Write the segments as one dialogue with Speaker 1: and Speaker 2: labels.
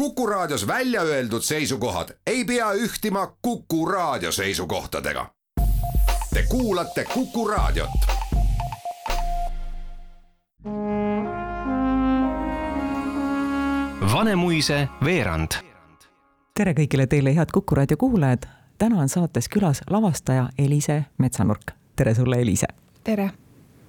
Speaker 1: Kuku Raadios välja öeldud seisukohad ei pea ühtima Kuku Raadio seisukohtadega. Te kuulate Kuku Raadiot.
Speaker 2: Vanemuise veerand.
Speaker 3: tere kõigile teile, head Kuku raadio kuulajad. täna on saates külas lavastaja Elise Metsanurk. tere sulle, Elise.
Speaker 4: tere.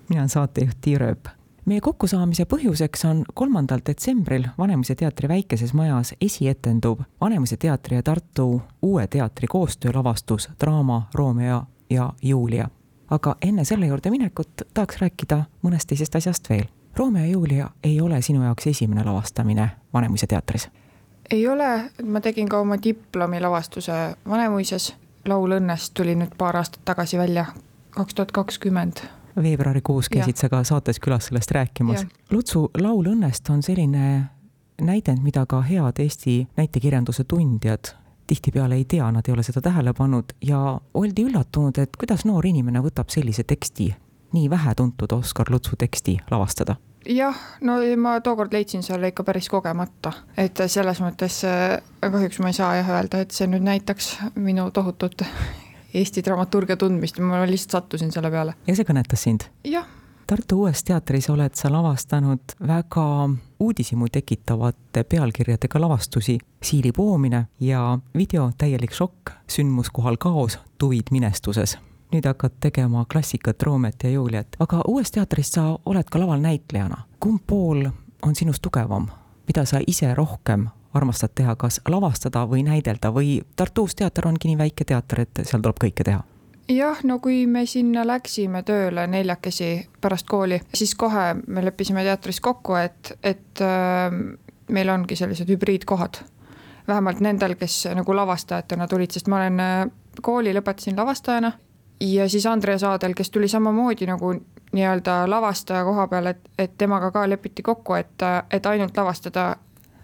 Speaker 3: mina olen saatejuht Tiir Ööp. Meie kokkusaamise põhjuseks on kolmandal detsembril Vanemuise teatri väikeses majas esietenduv Vanemuise teatri ja Tartu Uue Teatri koostöölavastus draama Romeo ja Julia. aga enne selle juurde minekut tahaks rääkida mõnest teisest asjast veel Romeo ja Julia ei ole sinu jaoks esimene lavastamine Vanemuise teatris?
Speaker 4: ei ole, ma tegin ka oma diplomi lavastuse Vanemuises. laul õnnest tuli nüüd paar aastat tagasi välja, kaks tuhat kakskümmend.
Speaker 3: Veebruarikuus käisid sa ka saates külas sellest rääkimas. Lutsu laul õnnest on selline näidend, mida ka head Eesti näitekirjanduse tundjad tihtipeale ei tea, nad ei ole seda tähele pannud ja oldi üllatunud, et kuidas noor inimene võtab sellise teksti nii vähetuntud Oskar Lutsu teksti lavastada?
Speaker 4: jah, no ma tookord leidsin selle ikka päris kogemata, et selles mõttes äh, kahjuks ma ei saa jah öelda, et see nüüd näitaks minu tohutut Eesti dramaturgia tundmist, ma lihtsalt sattusin selle peale.
Speaker 3: ja see kõnetas sind?
Speaker 4: jah.
Speaker 3: Tartu Uues Teatris oled sa lavastanud väga uudishimu tekitavate pealkirjadega lavastusi Siili poomine ja video Täielik šokk, sündmuskohal kaos, tuvid minestuses nüüd hakkad tegema klassikat Roomet ja Juliet, aga uues teatris sa oled ka laval näitlejana. kumb pool on sinust tugevam, mida sa ise rohkem armastad teha, kas lavastada või näidelda või Tartu Uus Teater ongi nii väike teater, et seal tuleb kõike teha?
Speaker 4: jah, no kui me sinna läksime tööle neljakesi pärast kooli, siis kohe me leppisime teatris kokku, et, et äh, meil ongi sellised hübriidkohad. vähemalt nendel, kes nagu lavastajatena tulid, sest ma olen äh, kooli lõpetasin lavastajana ja siis Andres Aadel, kes tuli samamoodi nagu nii-öelda lavastaja koha peal, et, et temaga ka lepiti kokku, et, et ainult lavastada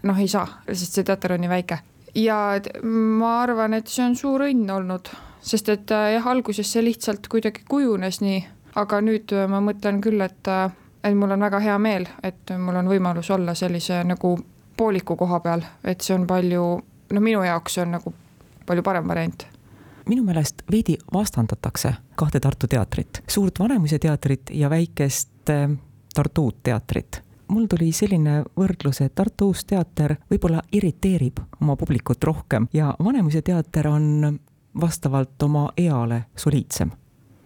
Speaker 4: noh, ei saa, sest see teater on nii väike. ja ma arvan, et see on suur õnn olnud, sest et jah, alguses see lihtsalt kuidagi kujunes nii, aga nüüd ma mõtlen küll, et, et mul on väga hea meel, et mul on võimalus olla sellise nagu pooliku koha peal, et see on palju, no minu jaoks see on nagu palju parem variant
Speaker 3: minu meelest veidi vastandatakse kahte Tartu teatrit, suurt Vanemuise teatrit ja väikest äh, Tartu Uut Teatrit mul tuli selline võrdlus, et Tartu Uus Teater võib-olla irriteerib oma publikut rohkem ja Vanemuise teater on vastavalt oma eale soliidsem.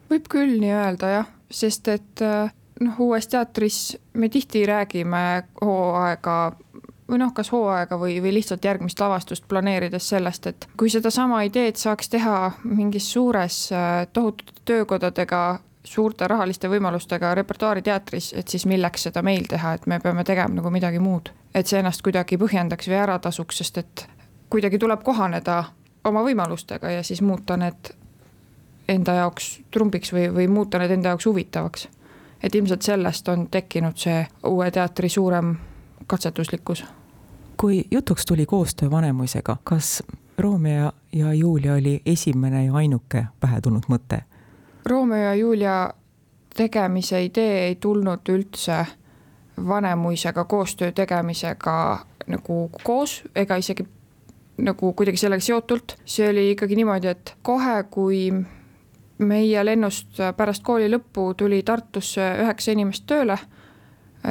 Speaker 4: võib küll nii öelda jah, sest et äh, noh, uues teatris me tihti räägime hooaega või noh, kas hooaega või, või lihtsalt järgmist lavastust planeerides sellest, et kui sedasama ideed saaks teha mingis suures äh, tohutute töökodadega suurte rahaliste võimalustega repertuaariteatris, et siis milleks seda meil teha, et me peame tegema nagu midagi muud. et see ennast kuidagi põhjendaks või ära tasuks, sest et kuidagi tuleb kohaneda oma võimalustega ja siis muuta need enda jaoks trumbiks või, või muuta need enda jaoks huvitavaks. et ilmselt sellest on tekkinud see uue teatri suurem katsetuslikkus
Speaker 3: kui jutuks tuli koostöö Vanemuisega, kas Romeo ja Julia oli esimene ja ainuke pähe tulnud mõte?
Speaker 4: Romeo ja Julia tegemise idee ei tulnud üldse Vanemuisega koostöö tegemisega nagu koos ega isegi nagu kuidagi sellega seotult. see oli ikkagi niimoodi, et kohe, kui meie lennust pärast kooli lõppu tuli Tartusse üheksa inimest tööle,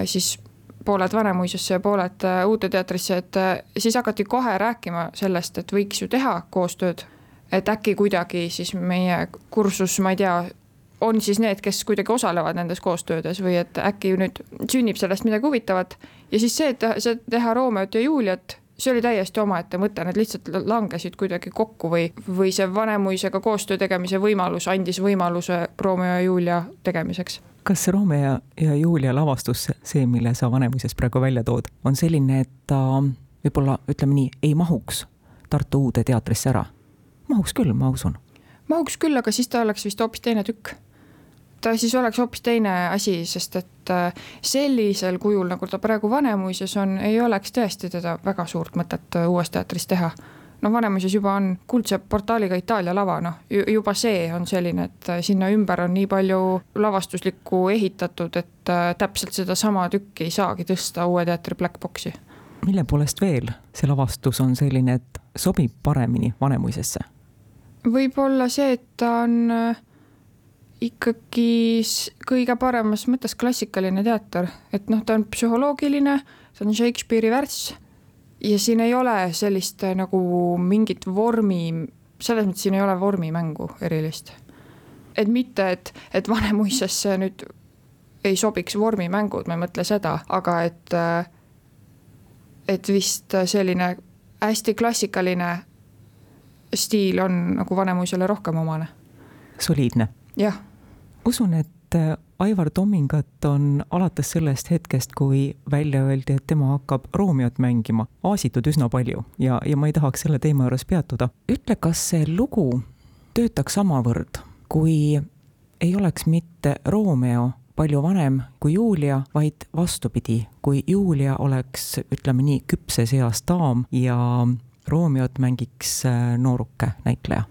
Speaker 4: siis pooled Vanemuisesse ja pooled äh, Uude teatrisse, et äh, siis hakati kohe rääkima sellest, et võiks ju teha koostööd. Et äkki kuidagi siis meie kursus, ma ei tea, on siis need, kes kuidagi osalevad nendes koostöödes või et äkki nüüd sünnib sellest midagi huvitavat. ja siis see, et see teha Romeot ja Juliat, see oli täiesti omaette mõte, need lihtsalt langesid kuidagi kokku või, või see Vanemuisega koostöö tegemise võimalus andis võimaluse Romeo ja Julia tegemiseks
Speaker 3: kas Romeo ja Julia lavastus, see, mille sa Vanemuises praegu välja tood, on selline, et ta võib-olla ütleme nii, ei mahuks Tartu Uude teatrisse ära? Mahuks küll, ma usun.
Speaker 4: mahuks küll, aga siis ta oleks vist hoopis teine tükk. ta siis oleks hoopis teine asi, sest et äh, sellisel kujul, nagu ta praegu Vanemuises on, ei oleks tõesti teda väga suurt mõtet äh, uues teatris teha no Vanemuises juba on kuldse portaaliga Itaalia lava, noh juba see on selline, et äh, sinna ümber on nii palju lavastuslikku ehitatud, et täpselt sedasama tükki ei saagi tõsta Uue Teatri Black Box'i.
Speaker 3: mille poolest veel see lavastus on selline, et sobib paremini Vanemuisesse?
Speaker 4: Võib-olla see, et ta on äh, ikkagi kõige paremas mõttes klassikaline teater, et noh, ta on psühholoogiline, see on Shakespeare'i värss ja siin ei ole sellist äh, nagu mingit vormi, selles mõttes siin ei ole vormimängu erilist. et mitte, et, et Vanemuisesse nüüd ei sobiks vormimängud, ma ei mõtle seda, aga et, äh, et vist selline hästi klassikaline stiil on nagu Vanemuisele rohkem omane.
Speaker 3: soliidne.
Speaker 4: jah.
Speaker 3: usun, et äh, Aivar Tomingat on alates sellest hetkest, kui välja öeldi, et tema hakkab Romeot mängima, aasitud üsna palju ja, ja ma ei tahaks selle teema juures peatuda. ütle, kas see lugu töötaks samavõrd, kui ei oleks mitte Romeo palju vanem kui Julia, vaid vastupidi, kui Julia oleks, ütleme nii, küpses eas daam ja Romeot mängiks äh, nooruke näitleja.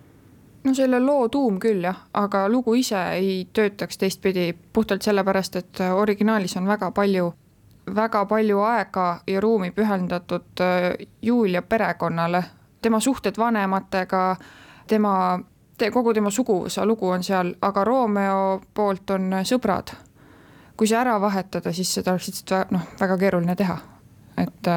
Speaker 4: No selle loo tuum küll jah, aga lugu ise ei töötaks teistpidi puhtalt sellepärast, et äh, originaalis on väga palju, väga palju aega ja ruumi pühendatud äh, Julia perekonnale, tema suhted vanematega, tema, kogu tema suguvõsa lugu on seal, aga Romeo poolt on sõbrad. kui see ära vahetada, siis seda oleks lihtsalt noh, väga keeruline teha, et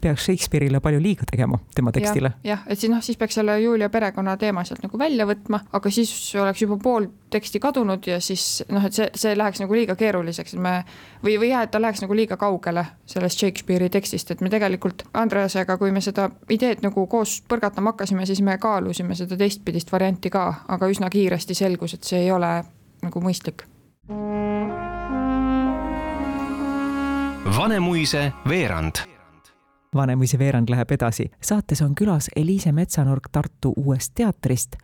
Speaker 3: peaks Shakespeare'ile palju liiga tegema, tema tekstile ja,.
Speaker 4: jah, et siis noh, siis peaks selle Julia perekonna teema sealt nagu välja võtma, aga siis oleks juba pool teksti kadunud ja siis noh, et see, see läheks nagu liiga keeruliseks, et me või, või jah, et ta läheks nagu liiga kaugele sellest Shakespeare'i tekstist, et me tegelikult Andreasega, kui me seda ideed nagu koos põrgatama hakkasime, siis me kaalusime seda teistpidist varianti ka, aga üsna kiiresti selgus, et see ei ole nagu mõistlik.
Speaker 2: Vanemuise veerand
Speaker 3: Vanemuise veerand läheb edasi. saates on külas Eliise Metsanurk Tartu Uuest Teatrist.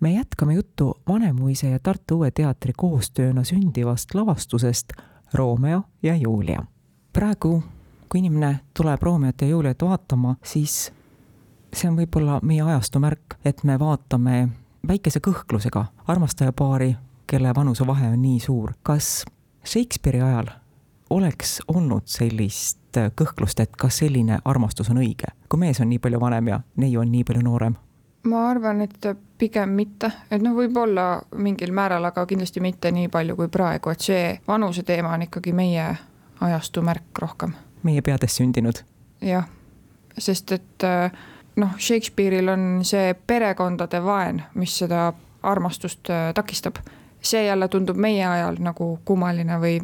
Speaker 3: me jätkame juttu Vanemuise ja Tartu Uue Teatri koostööna sündivast lavastusest Romeo ja Julia. praegu, kui inimene tuleb Romeot ja Juliat vaatama, siis see on võib-olla meie ajastu märk, et me vaatame väikese kõhklusega armastajapaari, kelle vanusevahe on nii suur. kas Shakespeare'i ajal oleks olnud sellist sellist kõhklust, et kas selline armastus on õige, kui mees on nii palju vanem ja neiu on nii palju noorem?
Speaker 4: ma arvan, et pigem mitte, et noh, võib-olla mingil määral, aga kindlasti mitte nii palju kui praegu, et see vanuse teema on ikkagi meie ajastu märk rohkem.
Speaker 3: meie peades sündinud.
Speaker 4: jah, sest et noh, Shakespeare'il on see perekondade vaen, mis seda armastust takistab. see jälle tundub meie ajal nagu kummaline või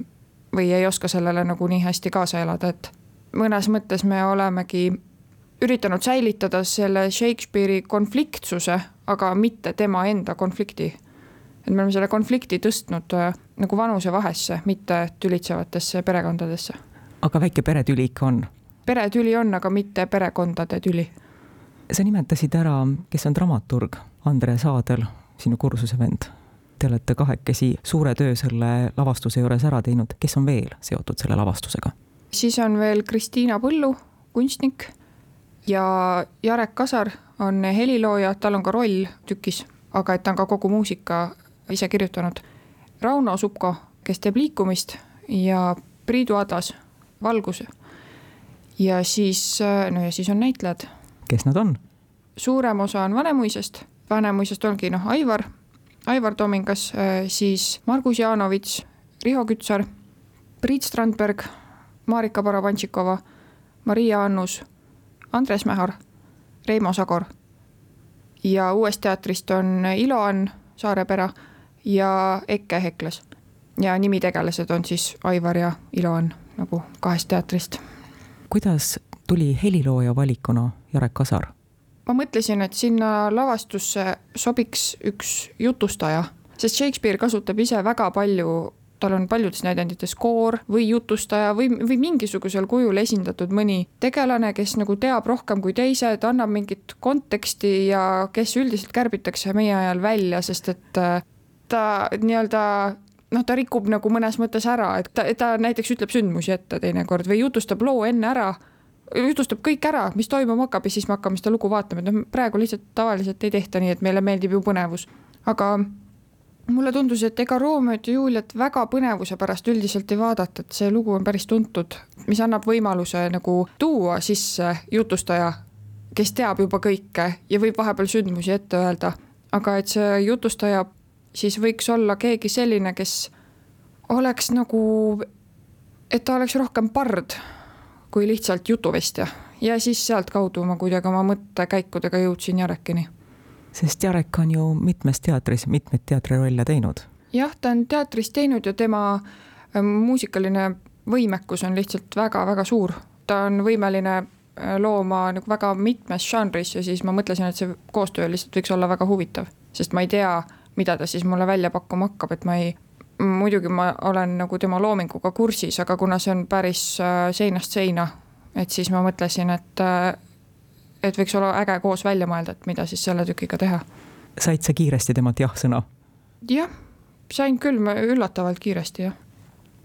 Speaker 4: või ei oska sellele nagu nii hästi kaasa elada, et mõnes mõttes me olemegi üritanud säilitada selle Shakespeare'i konfliktsuse, aga mitte tema enda konflikti. et me oleme selle konflikti tõstnud äh, nagu vanusevahesse, mitte tülitsevatesse perekondadesse.
Speaker 3: aga väike peretüli ikka on?
Speaker 4: peretüli on, aga mitte perekondade tüli.
Speaker 3: sa nimetasid ära, kes on dramaturg, Andre Saadel, sinu kursuse vend Te olete kahekesi suure töö selle lavastuse juures ära teinud, kes on veel seotud selle lavastusega?
Speaker 4: siis on veel Kristiina Põllu, kunstnik ja Jarek Kasar on helilooja, tal on ka roll tükis, aga et ta on ka kogu muusika ise kirjutanud. Rauno Supko, kes teeb liikumist ja Priidu Adas, valgus. ja siis, no ja siis on näitlejad.
Speaker 3: kes nad on?
Speaker 4: suurem osa on Vanemuisest, Vanemuisest ongi noh, Aivar Aivar Tomingas, äh, siis Margus Jaanovits, Riho Kütsar, Priit Strandberg, Marika Barabantšikova, Maria Annus, Andres Mähar, Reimo Sagor. ja Uuest Teatrist on Ilo-Ann Saarepera ja Eke Hekles. ja nimitegelased on siis Aivar ja Ilo-Ann nagu kahest teatrist.
Speaker 3: kuidas tuli helilooja valikuna Jarek Kasar?
Speaker 4: Ma mõtlesin, et sinna lavastusse sobiks üks jutustaja, sest Shakespeare kasutab ise väga palju tal on paljudes näidendites koor või jutustaja või, või mingisugusel kujul esindatud mõni tegelane, kes nagu teab rohkem kui teised, annab mingit konteksti ja kes üldiselt kärbitakse meie ajal välja, sest et äh, ta nii-öelda noh, ta rikub nagu mõnes mõttes ära, et ta, ta näiteks ütleb sündmusi ette teinekord või jutustab loo enne ära jutustab kõik ära, mis toimuma hakkab ja siis me hakkame seda lugu vaatama, et noh, praegu lihtsalt tavaliselt ei tehta nii, et meile meeldib ju põnevus. aga mulle tundus, et ega Romeot ja Juliet väga põnevuse pärast üldiselt ei vaadata, et see lugu on päris tuntud, mis annab võimaluse nagu tuua sisse jutustaja, kes teab juba kõike ja võib vahepeal sündmusi ette öelda. aga et see jutustaja siis võiks olla keegi selline, kes oleks nagu, et ta oleks rohkem pard kui lihtsalt jutuvestja ja siis sealtkaudu ma kuidagi oma mõttekäikudega jõudsin Jarekini
Speaker 3: sest Jarek on ju mitmes teatris mitmeid teatrirolle teinud.
Speaker 4: jah, ta on teatris teinud ja tema äh, muusikaline võimekus on lihtsalt väga-väga suur. ta on võimeline äh, looma nagu väga mitmes žanris ja siis ma mõtlesin, et see koostöö lihtsalt võiks olla väga huvitav, sest ma ei tea, mida ta siis mulle välja pakkuma hakkab, et ma ei, muidugi ma olen nagu tema loominguga kursis, aga kuna see on päris äh, seinast seina, et siis ma mõtlesin, et et võiks olla äge koos välja mõelda, et mida siis selle tükiga teha.
Speaker 3: said sa kiiresti temalt jah-sõna?
Speaker 4: jah, sain küll üllatavalt kiiresti, jah.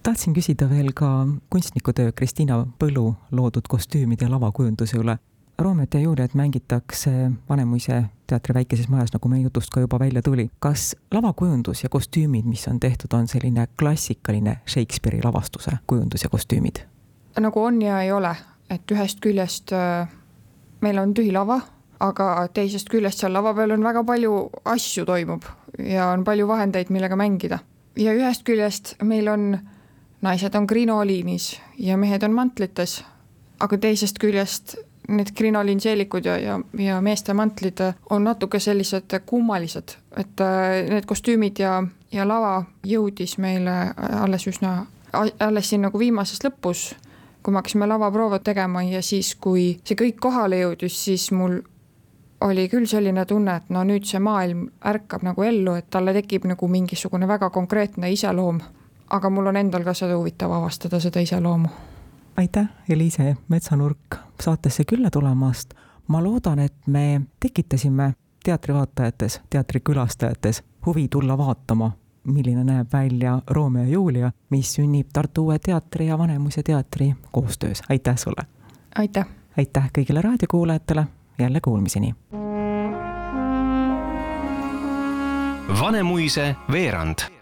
Speaker 3: tahtsin küsida veel ka kunstnikutöö Kristiina Põlu loodud kostüümide ja lavakujunduse üle. Roomet ja Juliet mängitakse Vanemuise teatri väikeses majas, nagu meie jutust ka juba välja tuli. kas lavakujundus ja kostüümid, mis on tehtud, on selline klassikaline Shakespeare'i lavastuse kujundus ja kostüümid?
Speaker 4: nagu on ja ei ole, et ühest küljest äh meil on tühi lava, aga teisest küljest seal lava peal on väga palju asju toimub ja on palju vahendeid, millega mängida. ja ühest küljest meil on, naised on krinoliinis ja mehed on mantlites, aga teisest küljest need krinoliinseelikud ja, ja, ja meeste mantlid on natuke sellised kummalised, et äh, need kostüümid ja, ja lava jõudis meile alles üsna, alles siin nagu viimases lõpus kui me hakkasime lavaproove tegema ja siis, kui see kõik kohale jõudis, siis mul oli küll selline tunne, et no nüüd see maailm ärkab nagu ellu, et talle tekib nagu mingisugune väga konkreetne iseloom. aga mul on endal ka seda huvitav avastada, seda iseloomu.
Speaker 3: Aitäh, Eliise Metsanurk, saatesse külla tulemast. ma loodan, et me tekitasime teatrivaatajate, teatrikülastajates huvi tulla vaatama milline näeb välja Romeo ja Julia, mis sünnib Tartu Uue Teatri ja Vanemuise teatri koostöös. aitäh sulle!
Speaker 4: aitäh!
Speaker 3: aitäh kõigile raadiokuulajatele, jälle kuulmiseni!
Speaker 2: Vanemuise veerand